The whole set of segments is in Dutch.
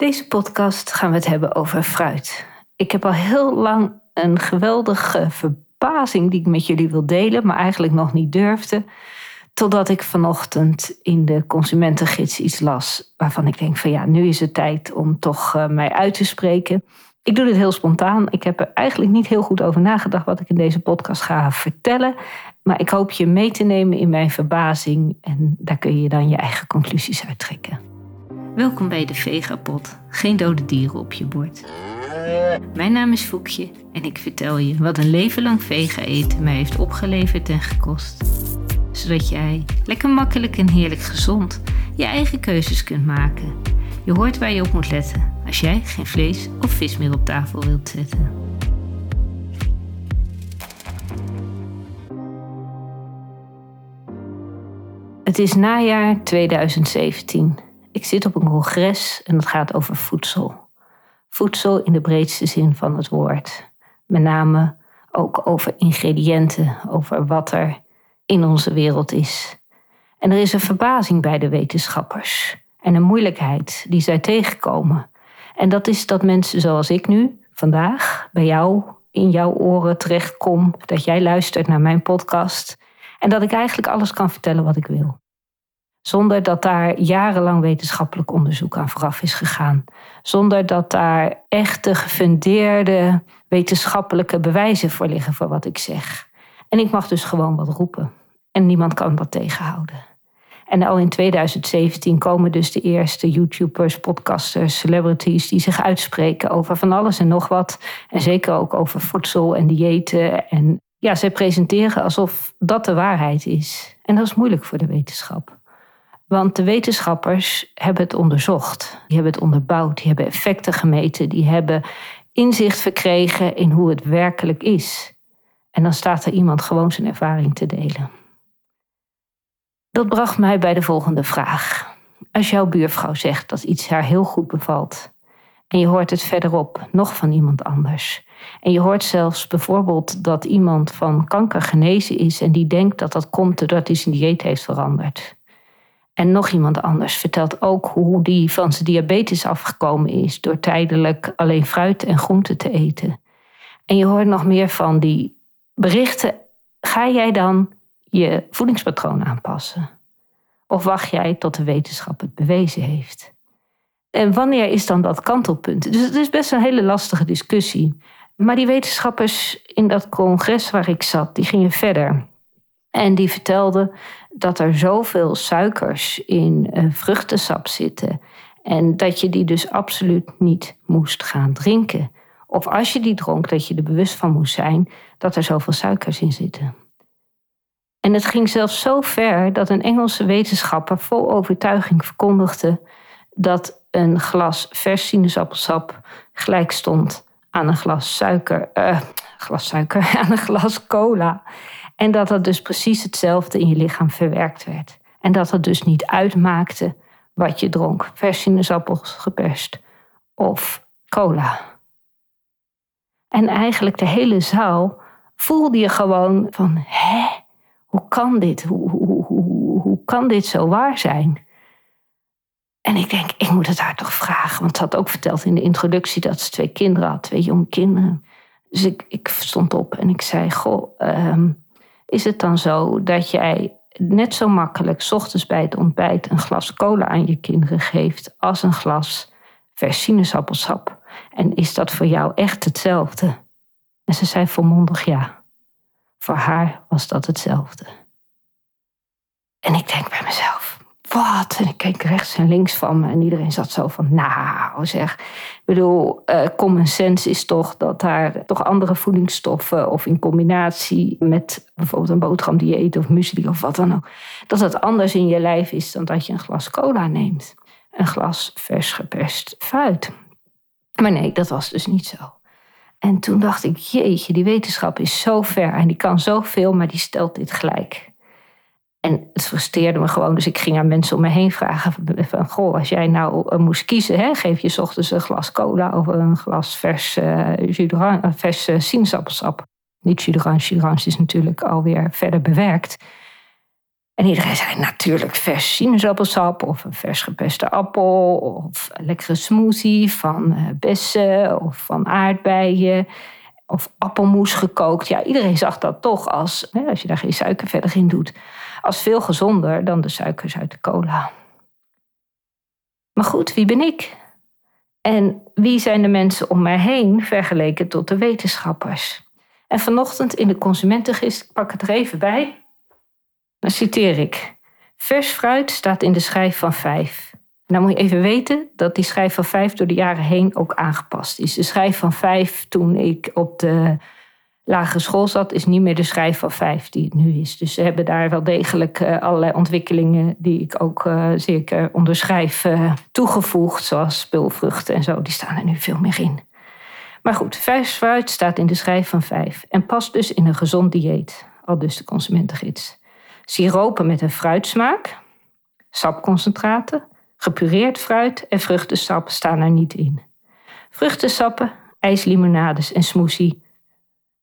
Deze podcast gaan we het hebben over fruit. Ik heb al heel lang een geweldige verbazing die ik met jullie wil delen, maar eigenlijk nog niet durfde. Totdat ik vanochtend in de consumentengids iets las waarvan ik denk van ja, nu is het tijd om toch uh, mij uit te spreken. Ik doe dit heel spontaan. Ik heb er eigenlijk niet heel goed over nagedacht wat ik in deze podcast ga vertellen. Maar ik hoop je mee te nemen in mijn verbazing en daar kun je dan je eigen conclusies uit trekken. Welkom bij de Vegapot. Geen dode dieren op je bord. Mijn naam is Foekje en ik vertel je wat een leven lang vega eten mij heeft opgeleverd en gekost. Zodat jij lekker makkelijk en heerlijk gezond je eigen keuzes kunt maken. Je hoort waar je op moet letten als jij geen vlees of vis meer op tafel wilt zetten. Het is najaar 2017. Ik zit op een congres en het gaat over voedsel. Voedsel in de breedste zin van het woord. Met name ook over ingrediënten, over wat er in onze wereld is. En er is een verbazing bij de wetenschappers en een moeilijkheid die zij tegenkomen. En dat is dat mensen zoals ik nu, vandaag, bij jou, in jouw oren terechtkom, dat jij luistert naar mijn podcast en dat ik eigenlijk alles kan vertellen wat ik wil. Zonder dat daar jarenlang wetenschappelijk onderzoek aan vooraf is gegaan. Zonder dat daar echte gefundeerde wetenschappelijke bewijzen voor liggen voor wat ik zeg. En ik mag dus gewoon wat roepen. En niemand kan dat tegenhouden. En al in 2017 komen dus de eerste YouTubers, podcasters, celebrities die zich uitspreken over van alles en nog wat. En zeker ook over voedsel en diëten. En ja, zij presenteren alsof dat de waarheid is. En dat is moeilijk voor de wetenschap. Want de wetenschappers hebben het onderzocht, die hebben het onderbouwd, die hebben effecten gemeten, die hebben inzicht verkregen in hoe het werkelijk is. En dan staat er iemand gewoon zijn ervaring te delen. Dat bracht mij bij de volgende vraag. Als jouw buurvrouw zegt dat iets haar heel goed bevalt, en je hoort het verderop nog van iemand anders, en je hoort zelfs bijvoorbeeld dat iemand van kanker genezen is en die denkt dat dat komt doordat hij zijn dieet heeft veranderd en nog iemand anders vertelt ook hoe die van zijn diabetes afgekomen is door tijdelijk alleen fruit en groenten te eten. En je hoort nog meer van die berichten. Ga jij dan je voedingspatroon aanpassen? Of wacht jij tot de wetenschap het bewezen heeft? En wanneer is dan dat kantelpunt? Dus het is best een hele lastige discussie. Maar die wetenschappers in dat congres waar ik zat, die gingen verder. En die vertelden dat er zoveel suikers in uh, vruchtensap zitten. En dat je die dus absoluut niet moest gaan drinken. Of als je die dronk, dat je er bewust van moest zijn dat er zoveel suikers in zitten. En het ging zelfs zo ver dat een Engelse wetenschapper vol overtuiging verkondigde dat een glas vers sinaasappelsap gelijk stond aan een glas suiker, uh, glas suiker, aan een glas cola. En dat dat dus precies hetzelfde in je lichaam verwerkt werd. En dat het dus niet uitmaakte wat je dronk. Vers sinaasappels geperst of cola. En eigenlijk de hele zaal voelde je gewoon van, hè, hoe kan dit? Hoe, hoe, hoe, hoe kan dit zo waar zijn? En ik denk, ik moet het haar toch vragen. Want ze had ook verteld in de introductie dat ze twee kinderen had, twee jonge kinderen. Dus ik, ik stond op en ik zei, goh, um, is het dan zo dat jij net zo makkelijk s ochtends bij het ontbijt een glas cola aan je kinderen geeft als een glas vers sinaasappelsap? En is dat voor jou echt hetzelfde? En ze zei volmondig ja. Voor haar was dat hetzelfde. En ik denk bij mezelf, wat? En ik keek rechts en links van me en iedereen zat zo van, nou zeg. Ik bedoel, uh, common sense is toch dat daar toch andere voedingsstoffen of in combinatie met bijvoorbeeld een boterhamdieet of muesli of wat dan ook, dat het anders in je lijf is dan dat je een glas cola neemt. Een glas vers geperst fruit. Maar nee, dat was dus niet zo. En toen dacht ik, jeetje, die wetenschap is zo ver en die kan zoveel, maar die stelt dit gelijk. En het frustreerde me gewoon. Dus ik ging aan mensen om me heen vragen: van, Goh, als jij nou eh, moest kiezen, hè, geef je ochtends een glas cola of een glas vers, uh, vers sinaasappelsap. Niet jus d'orange, is natuurlijk alweer verder bewerkt. En iedereen zei natuurlijk vers sinaasappelsap of een vers gepeste appel of een lekkere smoothie van bessen of van aardbeien of appelmoes gekookt. Ja, iedereen zag dat toch als, als je daar geen suiker verder in doet, als veel gezonder dan de suikers uit de cola. Maar goed, wie ben ik? En wie zijn de mensen om mij heen vergeleken tot de wetenschappers? En vanochtend in de consumentengist, ik pak het er even bij, dan citeer ik. Vers fruit staat in de schijf van vijf. Nou moet je even weten dat die schijf van vijf door de jaren heen ook aangepast is. De schijf van vijf toen ik op de lagere school zat, is niet meer de schijf van vijf die het nu is. Dus ze hebben daar wel degelijk uh, allerlei ontwikkelingen die ik ook uh, zeker onderschrijf uh, toegevoegd, zoals spulvruchten en zo. Die staan er nu veel meer in. Maar goed, vijf fruit staat in de schijf van vijf en past dus in een gezond dieet, al dus de consumentengids. Siropen met een fruitsmaak, sapconcentraten, gepureerd fruit en vruchtensap staan er niet in. Vruchtensappen, ijslimonades en smoothie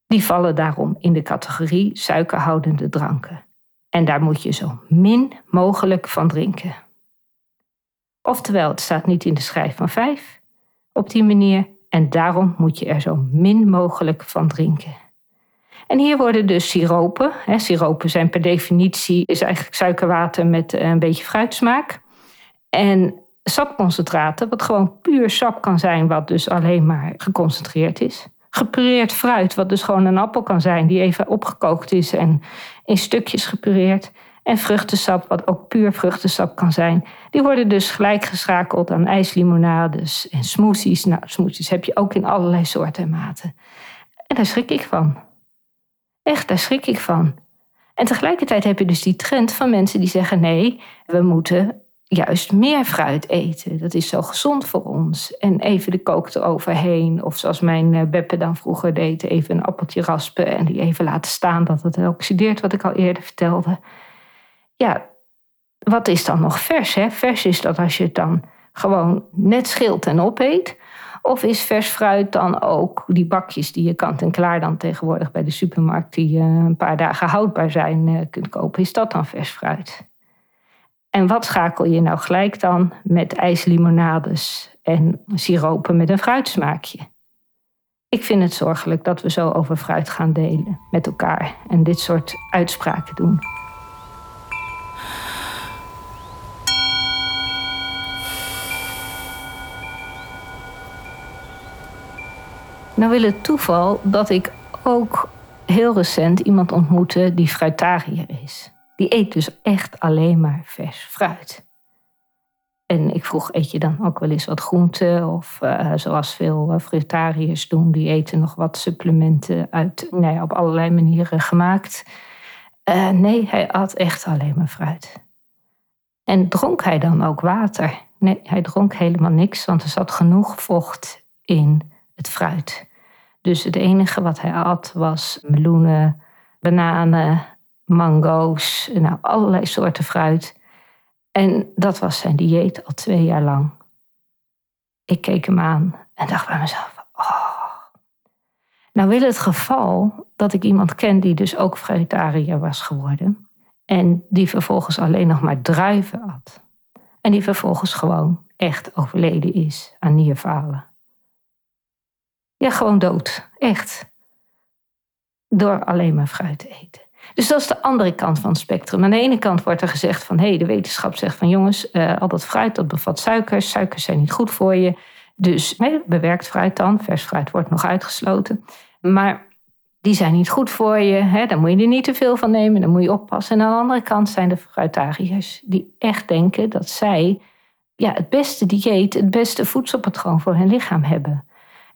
die vallen daarom in de categorie suikerhoudende dranken. En daar moet je zo min mogelijk van drinken. Oftewel, het staat niet in de schijf van vijf op die manier en daarom moet je er zo min mogelijk van drinken. En hier worden dus siropen. Hè, siropen zijn per definitie is eigenlijk suikerwater met een beetje fruitsmaak. En sapconcentraten, wat gewoon puur sap kan zijn, wat dus alleen maar geconcentreerd is gepureerd fruit, wat dus gewoon een appel kan zijn, die even opgekookt is en in stukjes gepureerd. En vruchtensap, wat ook puur vruchtensap kan zijn. Die worden dus gelijk geschakeld aan ijslimonades en smoothies. Nou, smoothies heb je ook in allerlei soorten en maten. En daar schrik ik van. Echt, daar schrik ik van. En tegelijkertijd heb je dus die trend van mensen die zeggen: nee, we moeten juist meer fruit eten. Dat is zo gezond voor ons. En even de kook eroverheen. Of zoals mijn eh, Beppe dan vroeger deed, even een appeltje raspen en die even laten staan dat het oxideert, wat ik al eerder vertelde. Ja, wat is dan nog vers? Hè? Vers is dat als je het dan gewoon net schilt en opeet. Of is vers fruit dan ook die bakjes die je kant en klaar dan tegenwoordig bij de supermarkt, die een paar dagen houdbaar zijn, eh, kunt kopen? Is dat dan vers fruit? En wat schakel je nou gelijk dan met ijslimonades en siropen met een fruitsmaakje? Ik vind het zorgelijk dat we zo over fruit gaan delen met elkaar en dit soort uitspraken doen. Nou wil het toeval dat ik ook heel recent iemand ontmoette die fruitariër is. Die eet dus echt alleen maar vers fruit. En ik vroeg, eet je dan ook wel eens wat groente? Of uh, zoals veel uh, fruitariërs doen, die eten nog wat supplementen uit, nou op allerlei manieren gemaakt. Uh, nee, hij at echt alleen maar fruit. En dronk hij dan ook water? Nee, hij dronk helemaal niks, want er zat genoeg vocht in het fruit. Dus het enige wat hij at was meloenen, bananen, mango's, nou, allerlei soorten fruit. En dat was zijn dieet al twee jaar lang. Ik keek hem aan en dacht bij mezelf: oh. Nou wil het geval dat ik iemand ken die dus ook fruitariër was geworden. En die vervolgens alleen nog maar druiven had. En die vervolgens gewoon echt overleden is aan nierfalen. Ja, gewoon dood. Echt. Door alleen maar fruit te eten. Dus dat is de andere kant van het spectrum. Aan de ene kant wordt er gezegd van hé, hey, de wetenschap zegt van jongens, uh, al dat fruit dat bevat suikers. Suikers zijn niet goed voor je. Dus nee, bewerkt fruit dan. Vers fruit wordt nog uitgesloten. Maar die zijn niet goed voor je. Hè? Daar moet je er niet te veel van nemen. Dan moet je oppassen. En aan de andere kant zijn de fruitariërs die echt denken dat zij ja, het beste dieet, het beste voedselpatroon voor hun lichaam hebben.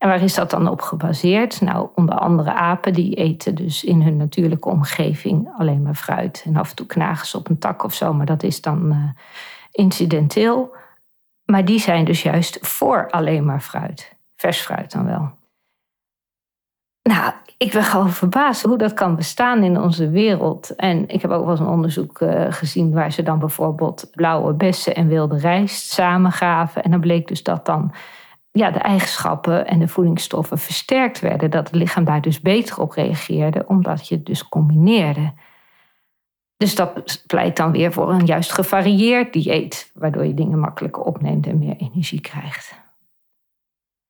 En waar is dat dan op gebaseerd? Nou, onder andere apen die eten dus in hun natuurlijke omgeving alleen maar fruit. En af en toe knagen ze op een tak of zo, maar dat is dan uh, incidenteel. Maar die zijn dus juist voor alleen maar fruit. Vers fruit dan wel. Nou, ik ben gewoon verbaasd hoe dat kan bestaan in onze wereld. En ik heb ook wel eens een onderzoek uh, gezien waar ze dan bijvoorbeeld blauwe bessen en wilde rijst samengaven. En dan bleek dus dat dan ja, de eigenschappen en de voedingsstoffen versterkt werden. Dat het lichaam daar dus beter op reageerde, omdat je het dus combineerde. Dus dat pleit dan weer voor een juist gevarieerd dieet, waardoor je dingen makkelijker opneemt en meer energie krijgt.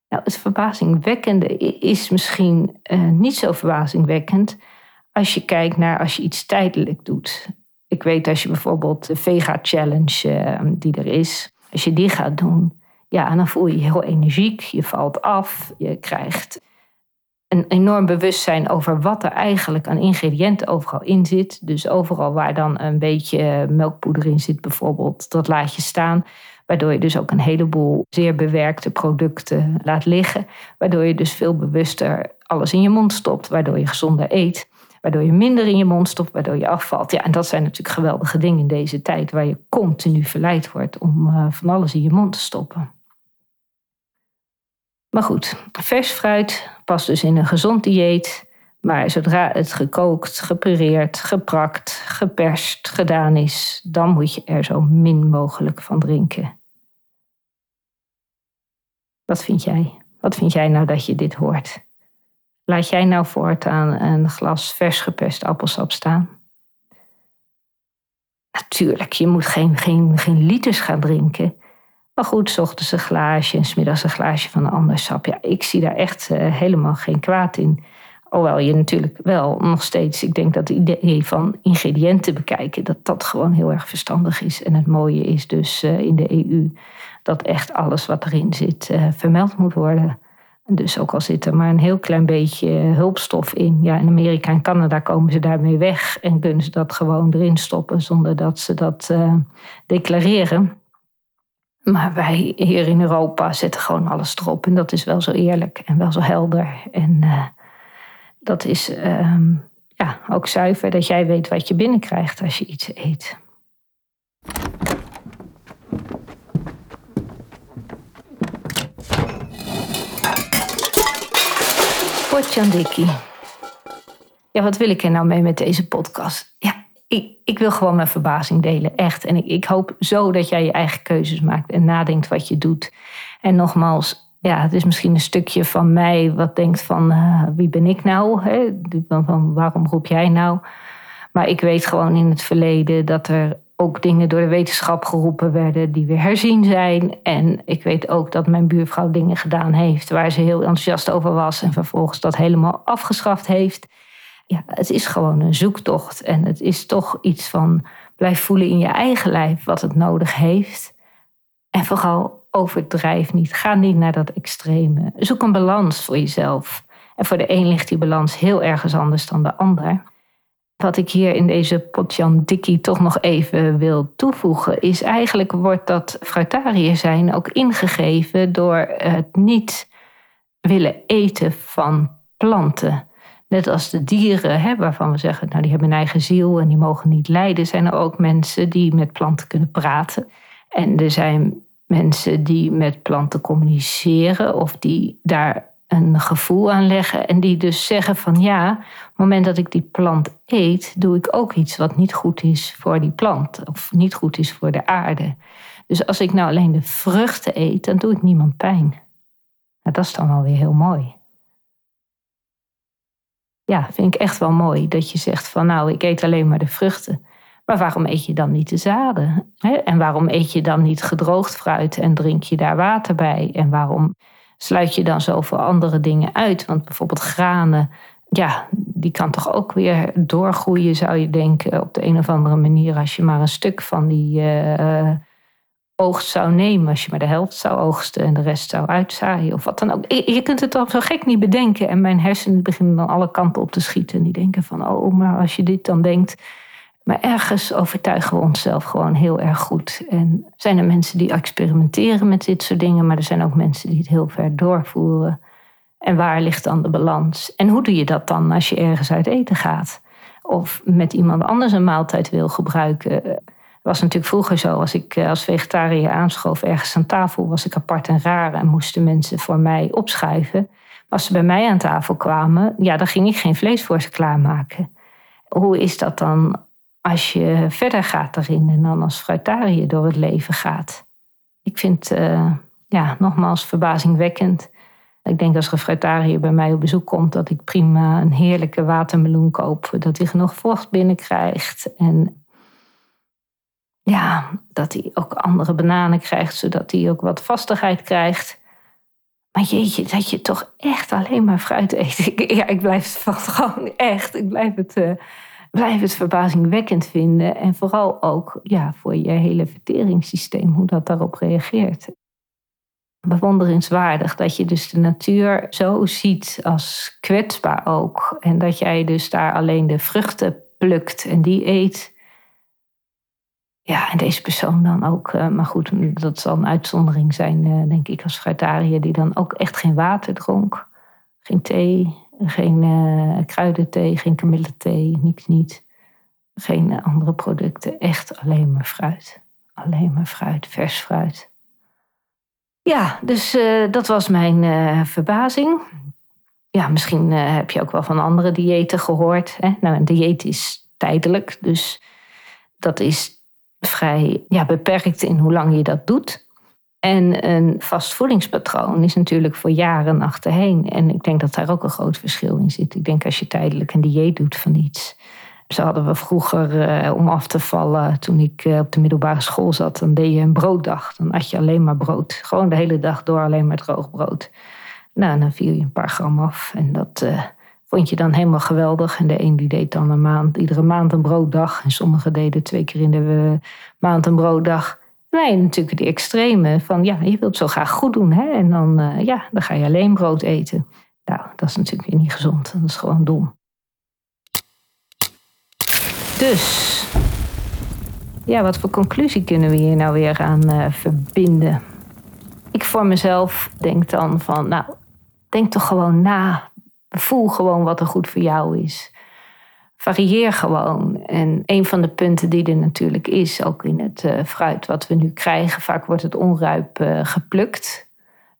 Nou, het verbazingwekkende is misschien uh, niet zo verbazingwekkend als je kijkt naar als je iets tijdelijk doet. Ik weet als je bijvoorbeeld de Vega Challenge uh, die er is, als je die gaat doen, ja, dan voel je je heel energiek, je valt af, je krijgt een enorm bewustzijn over wat er eigenlijk aan ingrediënten overal in zit. Dus overal waar dan een beetje melkpoeder in zit, bijvoorbeeld, dat laat je staan. Waardoor je dus ook een heleboel zeer bewerkte producten laat liggen. Waardoor je dus veel bewuster alles in je mond stopt, waardoor je gezonder eet. Waardoor je minder in je mond stopt, waardoor je afvalt. Ja, en dat zijn natuurlijk geweldige dingen in deze tijd waar je continu verleid wordt om uh, van alles in je mond te stoppen. Maar goed, vers fruit past dus in een gezond dieet. Maar zodra het gekookt, gepureerd, geprakt, geperst, gedaan is, dan moet je er zo min mogelijk van drinken. Wat vind jij? Wat vind jij nou dat je dit hoort? Laat jij nou voortaan een glas vers gepest appelsap staan? Natuurlijk, je moet geen, geen, geen liters gaan drinken. Maar goed, s ochtends een glaasje en smiddags een glaasje van een ander sap. Ja, ik zie daar echt uh, helemaal geen kwaad in. Hoewel je natuurlijk wel nog steeds, ik denk dat het idee van ingrediënten bekijken, dat dat gewoon heel erg verstandig is. En het mooie is dus uh, in de EU dat echt alles wat erin zit uh, vermeld moet worden. Dus ook al zit er maar een heel klein beetje hulpstof in. Ja, in Amerika en Canada komen ze daarmee weg en kunnen ze dat gewoon erin stoppen zonder dat ze dat declareren. Maar wij hier in Europa zetten gewoon alles erop. En dat is wel zo eerlijk en wel zo helder. En uh, dat is uh, ja, ook zuiver dat jij weet wat je binnenkrijgt als je iets eet. Potjandiki. Ja, wat wil ik er nou mee met deze podcast? Ja, ik, ik wil gewoon mijn verbazing delen, echt. En ik, ik hoop zo dat jij je eigen keuzes maakt en nadenkt wat je doet. En nogmaals, ja, het is misschien een stukje van mij wat denkt van uh, wie ben ik nou? Hè? Van waarom roep jij nou? Maar ik weet gewoon in het verleden dat er ook dingen door de wetenschap geroepen werden die weer herzien zijn. En ik weet ook dat mijn buurvrouw dingen gedaan heeft waar ze heel enthousiast over was en vervolgens dat helemaal afgeschaft heeft ja, het is gewoon een zoektocht. En het is toch iets van blijf voelen in je eigen lijf wat het nodig heeft. En vooral overdrijf niet. Ga niet naar dat extreme. Zoek een balans voor jezelf. En voor de een ligt die balans heel ergens anders dan de ander. Wat ik hier in deze potjan dikkie toch nog even wil toevoegen, is eigenlijk wordt dat fruitariër zijn ook ingegeven door het niet willen eten van planten. Net als de dieren, hè, waarvan we zeggen, nou, die hebben een eigen ziel en die mogen niet lijden, zijn er ook mensen die met planten kunnen praten. En er zijn mensen die met planten communiceren of die daar een gevoel aan leggen en die dus zeggen van ja, op het moment dat ik die plant eet, doe ik ook iets wat niet goed is voor die plant of niet goed is voor de aarde. Dus als ik nou alleen de vruchten eet, dan doe ik niemand pijn. Nou, dat is dan wel weer heel mooi ja, vind ik echt wel mooi dat je zegt van nou, ik eet alleen maar de vruchten. Maar waarom eet je dan niet de zaden? En waarom eet je dan niet gedroogd fruit en drink je daar water bij? En waarom sluit je dan zoveel andere dingen uit? Want bijvoorbeeld granen, ja, die kan toch ook weer doorgroeien, zou je denken, op de een of andere manier, als je maar een stuk van die uh, oogst zou nemen. Als je maar de helft zou oogsten en de rest zou uitzaaien of wat dan ook. Je kunt het dan zo gek niet bedenken. En mijn hersenen beginnen dan alle kanten op te schieten. En die denken van, oh, maar als je dit dan denkt. Maar ergens overtuigen we onszelf gewoon heel erg goed. En zijn er mensen die experimenteren met dit soort dingen, maar er zijn ook mensen die het heel ver doorvoeren. En waar ligt dan de balans? En hoe doe je dat dan als je ergens uit eten gaat? Of met iemand anders een maaltijd wil gebruiken? Was natuurlijk vroeger zo, als ik eh, als vegetariër aanschoof ergens aan tafel, was ik apart en raar en moesten mensen voor mij opschuiven. Als ze bij mij aan tafel kwamen, ja, dan ging ik geen vlees voor ze klaarmaken. Hoe is dat dan als je verder gaat erin en dan als fruitariër door het leven gaat? Ik vind, uh, ja, nogmaals verbazingwekkend. Ik denk als een fruitariër bij mij op bezoek komt, dat ik prima een heerlijke watermeloen koop. Dat hij genoeg vocht binnenkrijgt. En ja, dat hij ook andere bananen krijgt, zodat hij ook wat vastigheid krijgt. Maar jeetje, dat je toch echt alleen maar fruit eet. Ik, ja, ik blijf het gewoon echt, ik blijf het, uh, blijf het verbazingwekkend vinden. En vooral ook ja, voor je hele verteringssysteem, hoe dat daarop reageert. Bewonderenswaardig dat je dus de natuur zo ziet als kwetsbaar ook. En dat jij dus daar alleen de vruchten plukt en die eet. Ja, en deze persoon dan ook, uh, maar goed, dat zal een uitzondering zijn, uh, denk ik, als fruitariër, die dan ook echt geen water dronk. Geen thee, geen uh, kruidenthee, geen kamillethee, niks niet. Geen andere producten, echt alleen maar fruit. Alleen maar fruit, vers fruit. Ja, dus dat was mijn verbazing. Ja, misschien heb je ook wel van andere diëten gehoord. Hè? Nou, een dieet is tijdelijk, dus dat is vrij ja, beperkt in hoe lang je dat doet. En een vast voedingspatroon is natuurlijk voor jaren achterheen. En ik denk dat daar ook een groot verschil in zit. Ik denk als je tijdelijk een dieet doet van iets. Zo hadden we vroeger eh, om af te vallen, toen ik eh, op de middelbare school zat, dan deed je een brooddag. Dan at je alleen maar brood. Gewoon de hele dag door alleen maar droog brood. Nou, dan viel je een paar gram af. En dat, uh, vond je dan helemaal geweldig. En de een die deed dan een maand, iedere maand een brooddag. En sommigen deden twee keer in de maand een brooddag. Nee, natuurlijk die extreme van ja, je wilt zo graag goed doen. Hè? En dan, uh, ja, dan ga je alleen brood eten. Nou, dat is natuurlijk weer niet gezond. Dat is gewoon dom. Dus, ja, wat voor conclusie kunnen we hier nou weer aan uh, verbinden? Ik voor mezelf denk dan van, nou, denk toch gewoon na Voel gewoon wat er goed voor jou is. Varieer gewoon. En een van de punten die er natuurlijk is, ook in het uh, fruit wat we nu krijgen, vaak wordt het onruip uh, geplukt.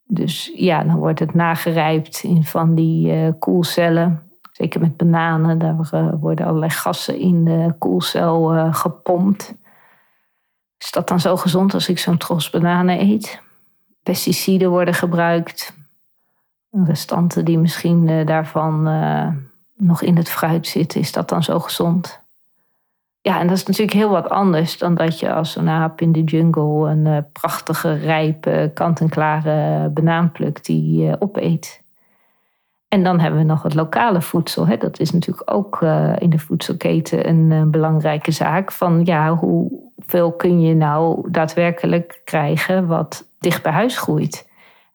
Dus ja, dan wordt het nagerijpt in van die uh, koelcellen. Zeker met bananen, daar worden allerlei gassen in de koelcel gepompt. Is dat dan zo gezond als ik zo'n tros bananen eet? Pesticiden worden gebruikt restanten die misschien uh, daarvan uh, nog in het fruit zitten, is dat dan zo gezond? Ja, en dat is natuurlijk heel wat anders dan dat je als een aap in de jungle een uh, prachtige, rijpe, kant-en-klare banaan plukt die opeet. En dan hebben we nog het lokale voedsel. Hè. Dat is natuurlijk ook in de voedselketen een belangrijke zaak. Van ja, hoeveel kun je nou daadwerkelijk krijgen wat dicht bij huis groeit?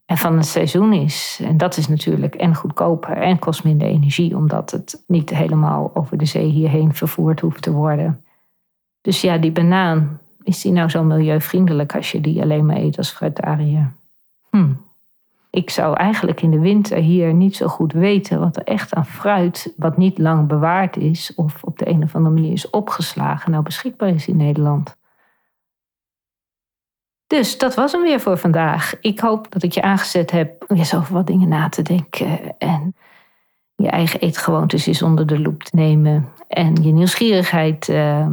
En van het seizoen is. En dat is natuurlijk en goedkoper en kost minder energie, omdat het niet helemaal over de zee hierheen vervoerd hoeft te worden. Dus ja, die banaan, is die nou zo milieuvriendelijk als je die alleen maar eet als fruitariër? Hm. Ik zou eigenlijk in de winter hier niet zo goed weten wat er echt aan fruit, wat niet lang bewaard is of op de een of andere manier is opgeslagen, nou beschikbaar is in Nederland. Dus dat was hem weer voor vandaag. Ik hoop dat ik je aangezet heb om eens over wat dingen na te denken. En je eigen eetgewoontes eens onder de loep te nemen. En je nieuwsgierigheid uh,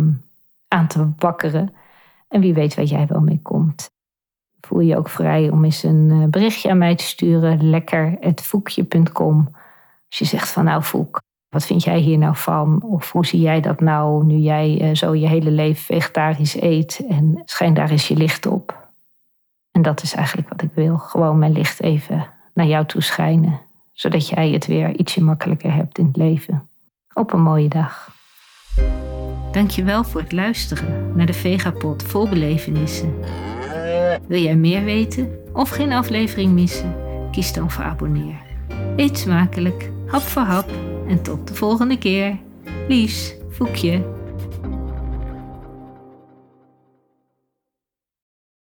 aan te wakkeren. En wie weet waar jij wel mee komt. Voel je ook vrij om eens een eh, berichtje aan mij te sturen. Lekker.voekje.com Als je zegt van nou Voek, wat vind jij hier nou van? Of hoe zie jij dat nou nu jij uh, zo je hele leven vegetarisch eet? En schijn daar eens je licht op. En dat is eigenlijk wat ik wil. Gewoon mijn licht even naar jou toe schijnen. Zodat jij het weer ietsje makkelijker hebt in het leven. Op een mooie dag. Dankjewel voor het luisteren naar de Vegapod vol belevenissen. Wil jij meer weten of geen aflevering missen? Kies dan voor abonneer. Eet smakelijk, hap voor hap en tot de volgende keer. Lies, Voekje.